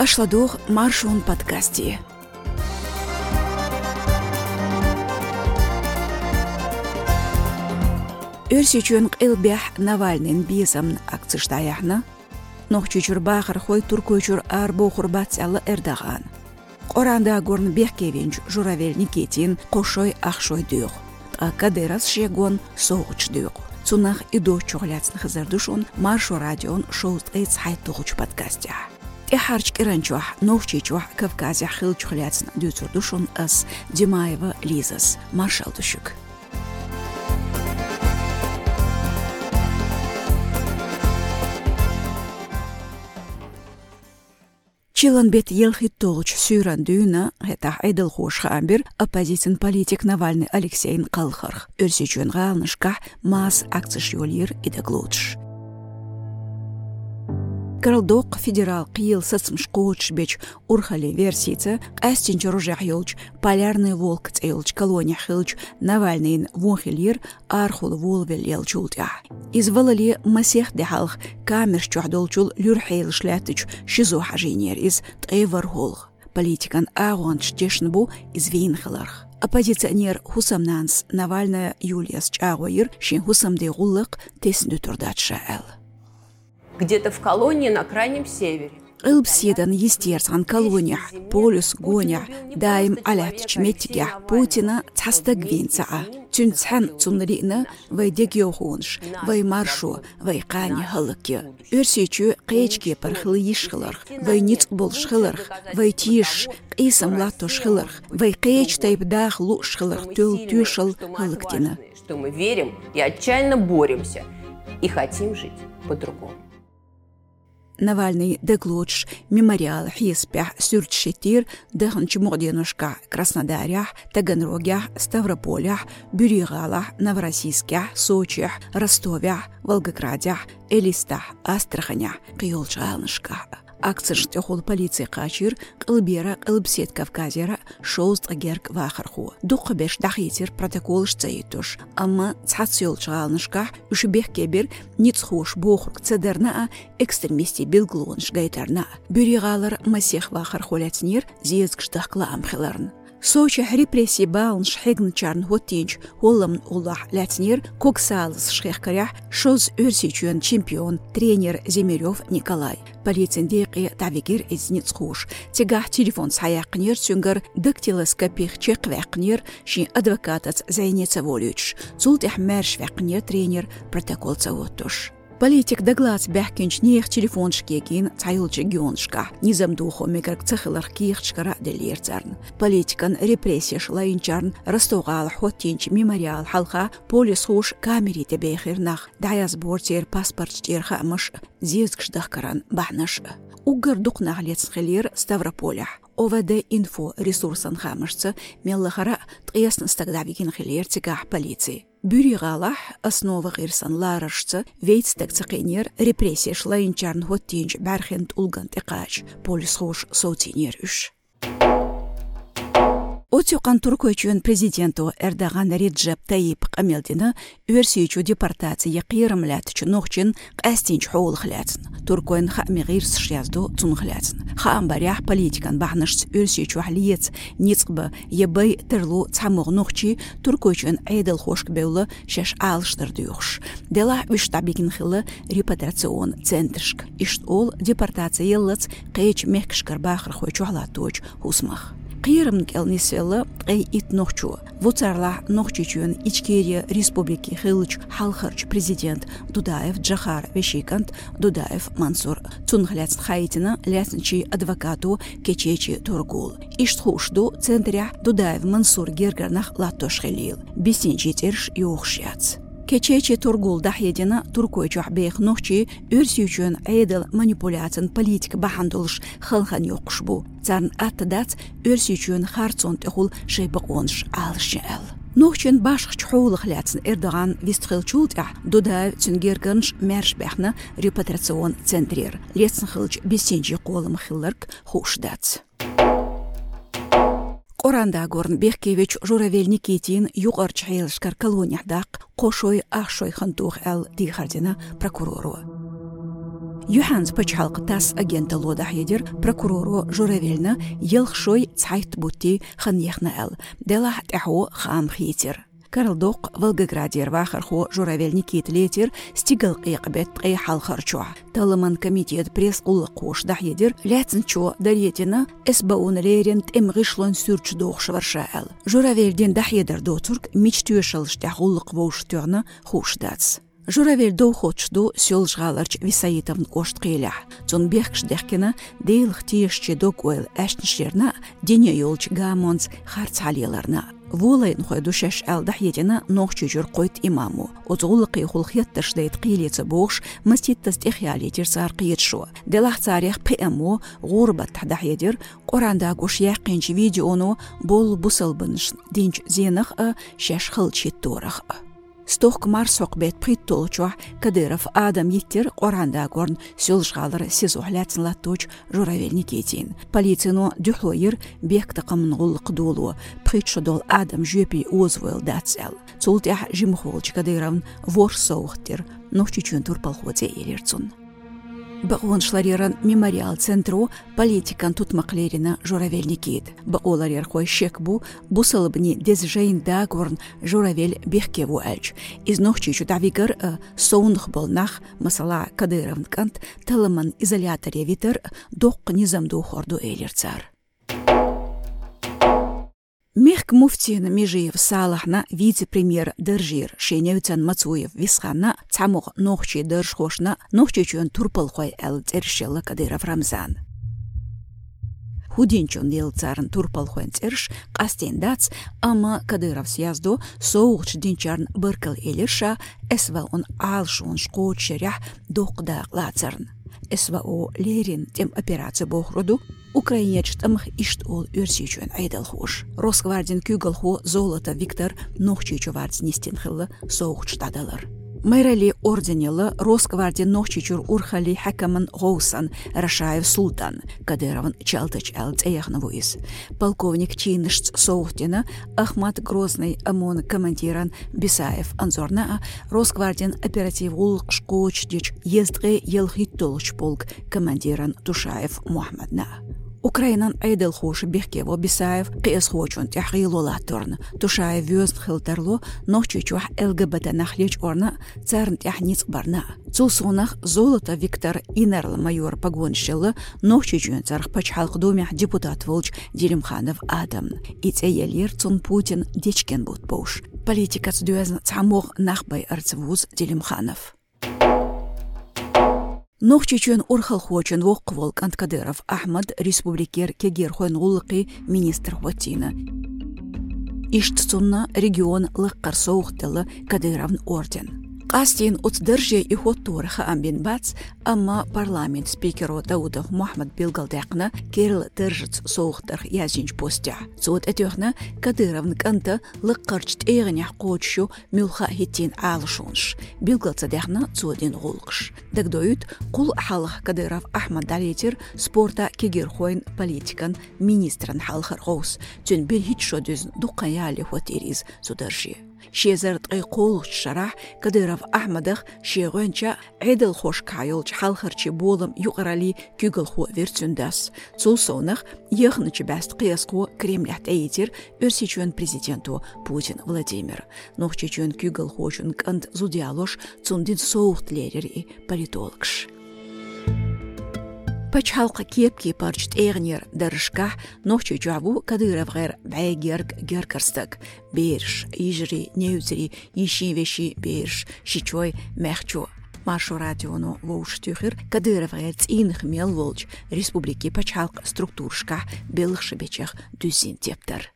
ашладох маршун подкасти Өрсүчүн қилбях Навальнин бизам акцыштаяхна, нохчучур бахар хой туркучур ар бохурбацялы Эрдоган. Оранда горн бехкевинч журавел Никитин кошой ахшой дюх. А кадерас шегон соуч дюх. Цунах иду чугляцны хызардушун маршу радион шоуст эйц хайтугуч подкастя. Техарч киранчуах, новчичуах Кавказя хил чухляцн дюцурдушун ас Димаева Лизас, маршал душук. Чилан бет елхи толч сюран дүйна, хета айдыл хош хамбир, оппозицин политик Навальный Алексейн Калхарх. Өрсі чуен ғалнышқа мас акциш юлир идаглудш. Кырылдоқ федерал сыцмш қоуч беч урхали версица, қастинч ружах юлч, полярный волк цейлч колония хилч, Навальныйн вонхилир архул волвел елчултя. Извалали масех дехалх, камерш чухдолчул люрхейл шлятыч, шизо хажинер из тейвар холх. Политикан агуанч дешнбу из вейнхаларх. Оппозиционер Хусамнанс Навальная Юлия Чагуир шин Хусамде гуллык тесін турдатша эл где-то в колонии на крайнем севере. Ылбседан естерсан колония, полюс гоня, дайм алят чметтиге Путина цаста гвинцаа. Чүнцхан цунрина вай дегиохунш, вай маршу, вай қани халыки. Өрсечу қейчке пархылы ешхыларх, вай ниц болшхыларх, вай тиш, қисам латошхыларх, вай қейч тайбдах лушхыларх төл тюшал халыктина. Что мы верим и отчаянно боремся и хотим жить по-другому. Навальный деглуч мемориал хиспях сюртшетир деханч моденушка Краснодарях, Таганрогях, Ставрополях, Бюригалах, Новороссийских, Сочах, Ростовях, Волгоградях, Элистах, Астраханях, акциш тёхол полиция качир кылбера кылбсет кавказера шоуст агерк вахарху. Дуқ беш дахитер протокол штаитуш амма цацйол чаалнышка ушбех кебер ницхош бохур цедерна экстремисти билглунш гайтарна бюригалар масех вахархолятнир зиезгштахкла амхиларн Сочи репрессии балн шхегн чарн хотинч холлам уллах лятнир коксалс шхехкарях шоз өрсичуен чемпион тренер Земерев Николай. Полицин дейқи тавигир изницхуш. Тегах телефон саяқнир сүнгір дактилоскопих чеквәқнир шин адвокатац зайнеца волюч. Цултих мәрш вәқнир тренер протокол цавоттуш. Политик даглац бәхкенч нех телефон шкегин цайлчы гионшка. Низам духо меграк цехылар киехчкара делерцарн. Политикан репрессия шлайынчарн растуғал хотинч мемориал халха полис хуш камери тебейхирнах. Даяз бортер паспорт терха мыш зезгшдах каран бахнаш. Угар духнах лецхелер Ставрополях. ОВД инфо ресурсан хамышцы меллахара тқиясын стагдавигин хилер цигах полиции. Бюригалах основа гирсан ларашцы вейтстек цақинер репрессия шлайынчарн хоттинч бәрхент улган тиқач полис хош соутинер үш. Отюқан Туркойчуен президенту Эрдоган Реджеп Таип Камелдина өрсүйчу депортация қиырымлятчу нохчин қастинч хоул хляцын. Туркойн хами гирс шязду цун хляцын. Хаам барях политикан бахнышц өрсүйчу хлиец ницқбы ебай тырлу цамуг нохчи Туркойчуен айдал хошк беулы шеш алыштыр дюхш. Дела үштабигин хылы репатриацион центршк. Ишт ол депортация еллыц қейч мехкшкар бахыр хойчу халатуч хусмах. Қиырым келнеселі әй ит нохчу. Вуцарла нохчичуен Ичкерия Республики Хылыч Халхарч президент Дудаев Джахар Вешикант Дудаев Мансур. Цунхляц Хаитина ляснчи адвокату Кечечи Тургул. Иштхушду центря Дудаев Мансур Гергарнах Латош Хелил. Бесинчи терш юхшяц. Кечече тургул дахедина туркойчух бейх нохчи өрсючен айдал манипуляцин политик бахандулш хылхан йоқшбу. Царн аттадац өрсючен харцон техул шейбақонш алшел. Нохчен башх чхоулах ляцин Эрдоган вистхил чултя дуда цюнгергенш мершбехна репатриацион центрер. Лецин хылч бесенчи қолым хилларк хушдац. Оранда горн Бехкевич Журавель Никитин юғар чхайлышкар колониядақ қошой ақшой хантух әл дихардина прокурору. Юханс пачхалқы тас агента лодах едер прокурору журавельна елхшой цайт бутти ханьехна эл. Делах тяху хам хитер. Карлдоқ Волгоградер вахарху журавель Никит Летер стигал қиқбет қи халхарчуа. Талыман комитет пресс ұлы қош дахедер ләцінчо даретина эсбаун лерент эмғишлон сүрч доқ шварша әл. Журавельден дахедер доцурк мич тюешалыштях ұлық воуштуғны хушдац. Журавель доухочду сёлжгаларч висаитовн кошт қилях. Цун бехкш дехкена дейлх тиешче док ойл әшнішерна дене йолч гамонц харц халиларна. Волайн хой душеш әл дахетина нохчу жүр қойт имаму. Оцғулықи хулхетташ дейт қилецы боғш маститтас техиалетер сар қиетшу. Делах царях ПМО ғурбат дахедер Қоранда гуш яқинч видеону бол бусылбыныш динч зенах шеш хылчит торах. Стох марсоқ бет приттолчуа Кадыров Адам Yitter қоранда горн сёлшғалыр сезухляцын латточ журавельни кетин. Полицияну дюхлойыр бек тақымын ғулық долу. Притшодол Адам жөпи озвойл дацел. Цултях жимхолч Кадыровн вор соуқтер. Нохчичун турпалхозе елерцун. Бағуыншларерін мемориал центру политикан тутмақлеріні журавельникейд. Бағоларер қой шек бұ, бұсылыбыны дез жайында көрін журавель бехкеву әлч. Изнохчи чудавигар соундық болнақ, мысала Кадыровн кант, тылымын изоляторе витер, доқ низамду хорду эйлерцар. Мехк муфтина Межиев Салахна вице-премьер Дыржир Шенеуцан Мацуев Висхана цамух нохчи Дыршхошна нохчи чун турпалхой әл цершелла Кадыров Рамзан. Худинчон ел царын турпалхойн церш қастен дац, ама Кадыров съязду соуғч динчарн быркал элерша эсва он алшун шқоучерях доқда лацарн. Эсва о лерин тем операция бохруду Украинеч тамх ишт ол өрсичuen айдал хош. Росгвардин күгал хо золото Виктор хылы соуч тадалар. Майрали орденелы Росквардин нохчичур урхали хакамын Гоусан Рашаев Султан Кадыровын чалтыч әлт эяхнавуис. Полковник Чинышц Соухтина Ахмат Грозный ОМОН командиран Бисаев Анзорна Росквардин оператив улк шкоч дич ездгы елхиттолч полк командиран Тушаев Мухаммадна. Украинан айдыл хош бехкево Бисаев қиыс хочун тяхил олатторн. Тушаев вёзн хилтарло нохчучух ЛГБТ нахлеч орна царн тяхниц барна. Цулсунах золото Виктор Инерл майор погонщылы нохчучун царх пачхалq домях депутат волч Делимханов Адам. Ице елер цун Путин дечкен бут бош. Политикац дюзн цамох нахбай арцвуз Делимханов. Нохчичун урхалхочун воқвол Канткадыров Ахмад республикер кегер хойн министр хватина. Иштцунна регион лыққар соуқтылы Кадыровн орден. Қастин уцдырже и хоттурха амбин бац, амма парламент лыққарчт эйғынях қочшу мюлха хиттин алшунш. Билгалца дяхна цуодин ғулқш. Дагдоют қул халық Кадыров Ахмад Далетер спорта кегерхойн политикан министран халхар ғоус. Тюн бір хит шодюзн дуқаяли шезыртқи қоолчшарах кадыров ахмадах шеғөнча эдел хошкайылч халхырчи болым юқарали кюгылху верцюндас. Цулсонах ехнычи бәст қиясқу кремлят әйтер өрсечөн президенту путин владимир. Нохчечөн кюгылху чун канд зудиалош цундин соухтлерери политологш халқа кепки парчт эгнер дарышках нохчу жабу кадыров гэр байгерг геркарстык. Берш, ижри, неузри, иши веши берш, шичой мехчу. Машу радиону воуш тюхер кадыров гэр цинх мел волч республики пачалк структуршка белых шебечех дүзин тептер.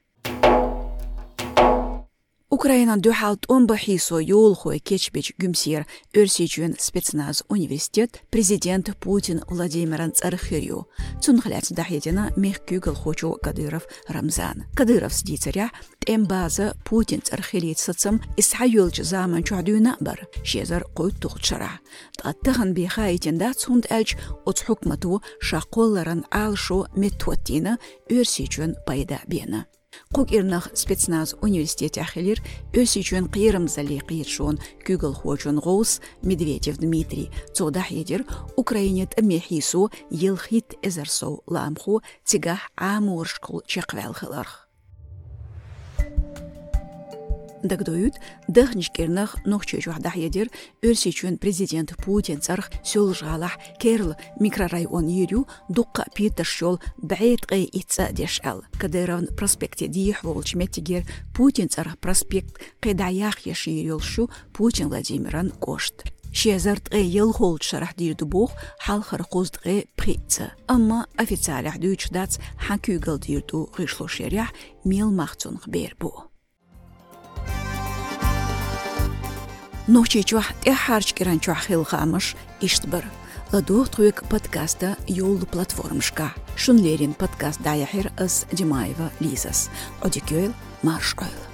Украина дөхалт он бахисо юл хой кечбеч гүмсир өрсичүн спецназ университет президент Путин Владимиран Цархирю. Цунхляц дахедина мехкюгл хочу Кадыров Рамзан. Кадыров сдицаря тем база Путин Цархилит сацам исхаюлч zaman чуадуна бар. Шезар қой тухчара. Таттыхан бихайтинда цунд элч от хукмату шақолларын алшу метуаттина өрсичүн пайда бена. Құк ирнах спецназ университет ахилир өсичен қиырым зали қиетшон күгіл хочон ғоус Медведев Дмитрий цодах едер Украинет мехису елхит эзерсоу ламху тигах амуршкул чеквелхыларх дагдоют дахнишкернах нохчеж вахдах едер өрсечен президент Путин царх сёл жалах керл микрорайон юрю дукка питер шол бәйт гай итса дешал кадеравн проспекте дих волчметигер Путин царх проспект кедаях яширил шу Путин Владимиран кошт شيزرت غي يلغول شرح دير دبوخ حال خرقوزد غي بريتسا أما أفيتسالح دوش داتس حكوغل دير دو غيشلو شريح ميل مخزون غبير بو Ночечуах тяхарчкиран чуахилхамыш иштбір. Ладух туек подкаста юл платформшка. Шунлерин подкаст даяхир ас Димаева Лизас. Одикёйл марш ойл.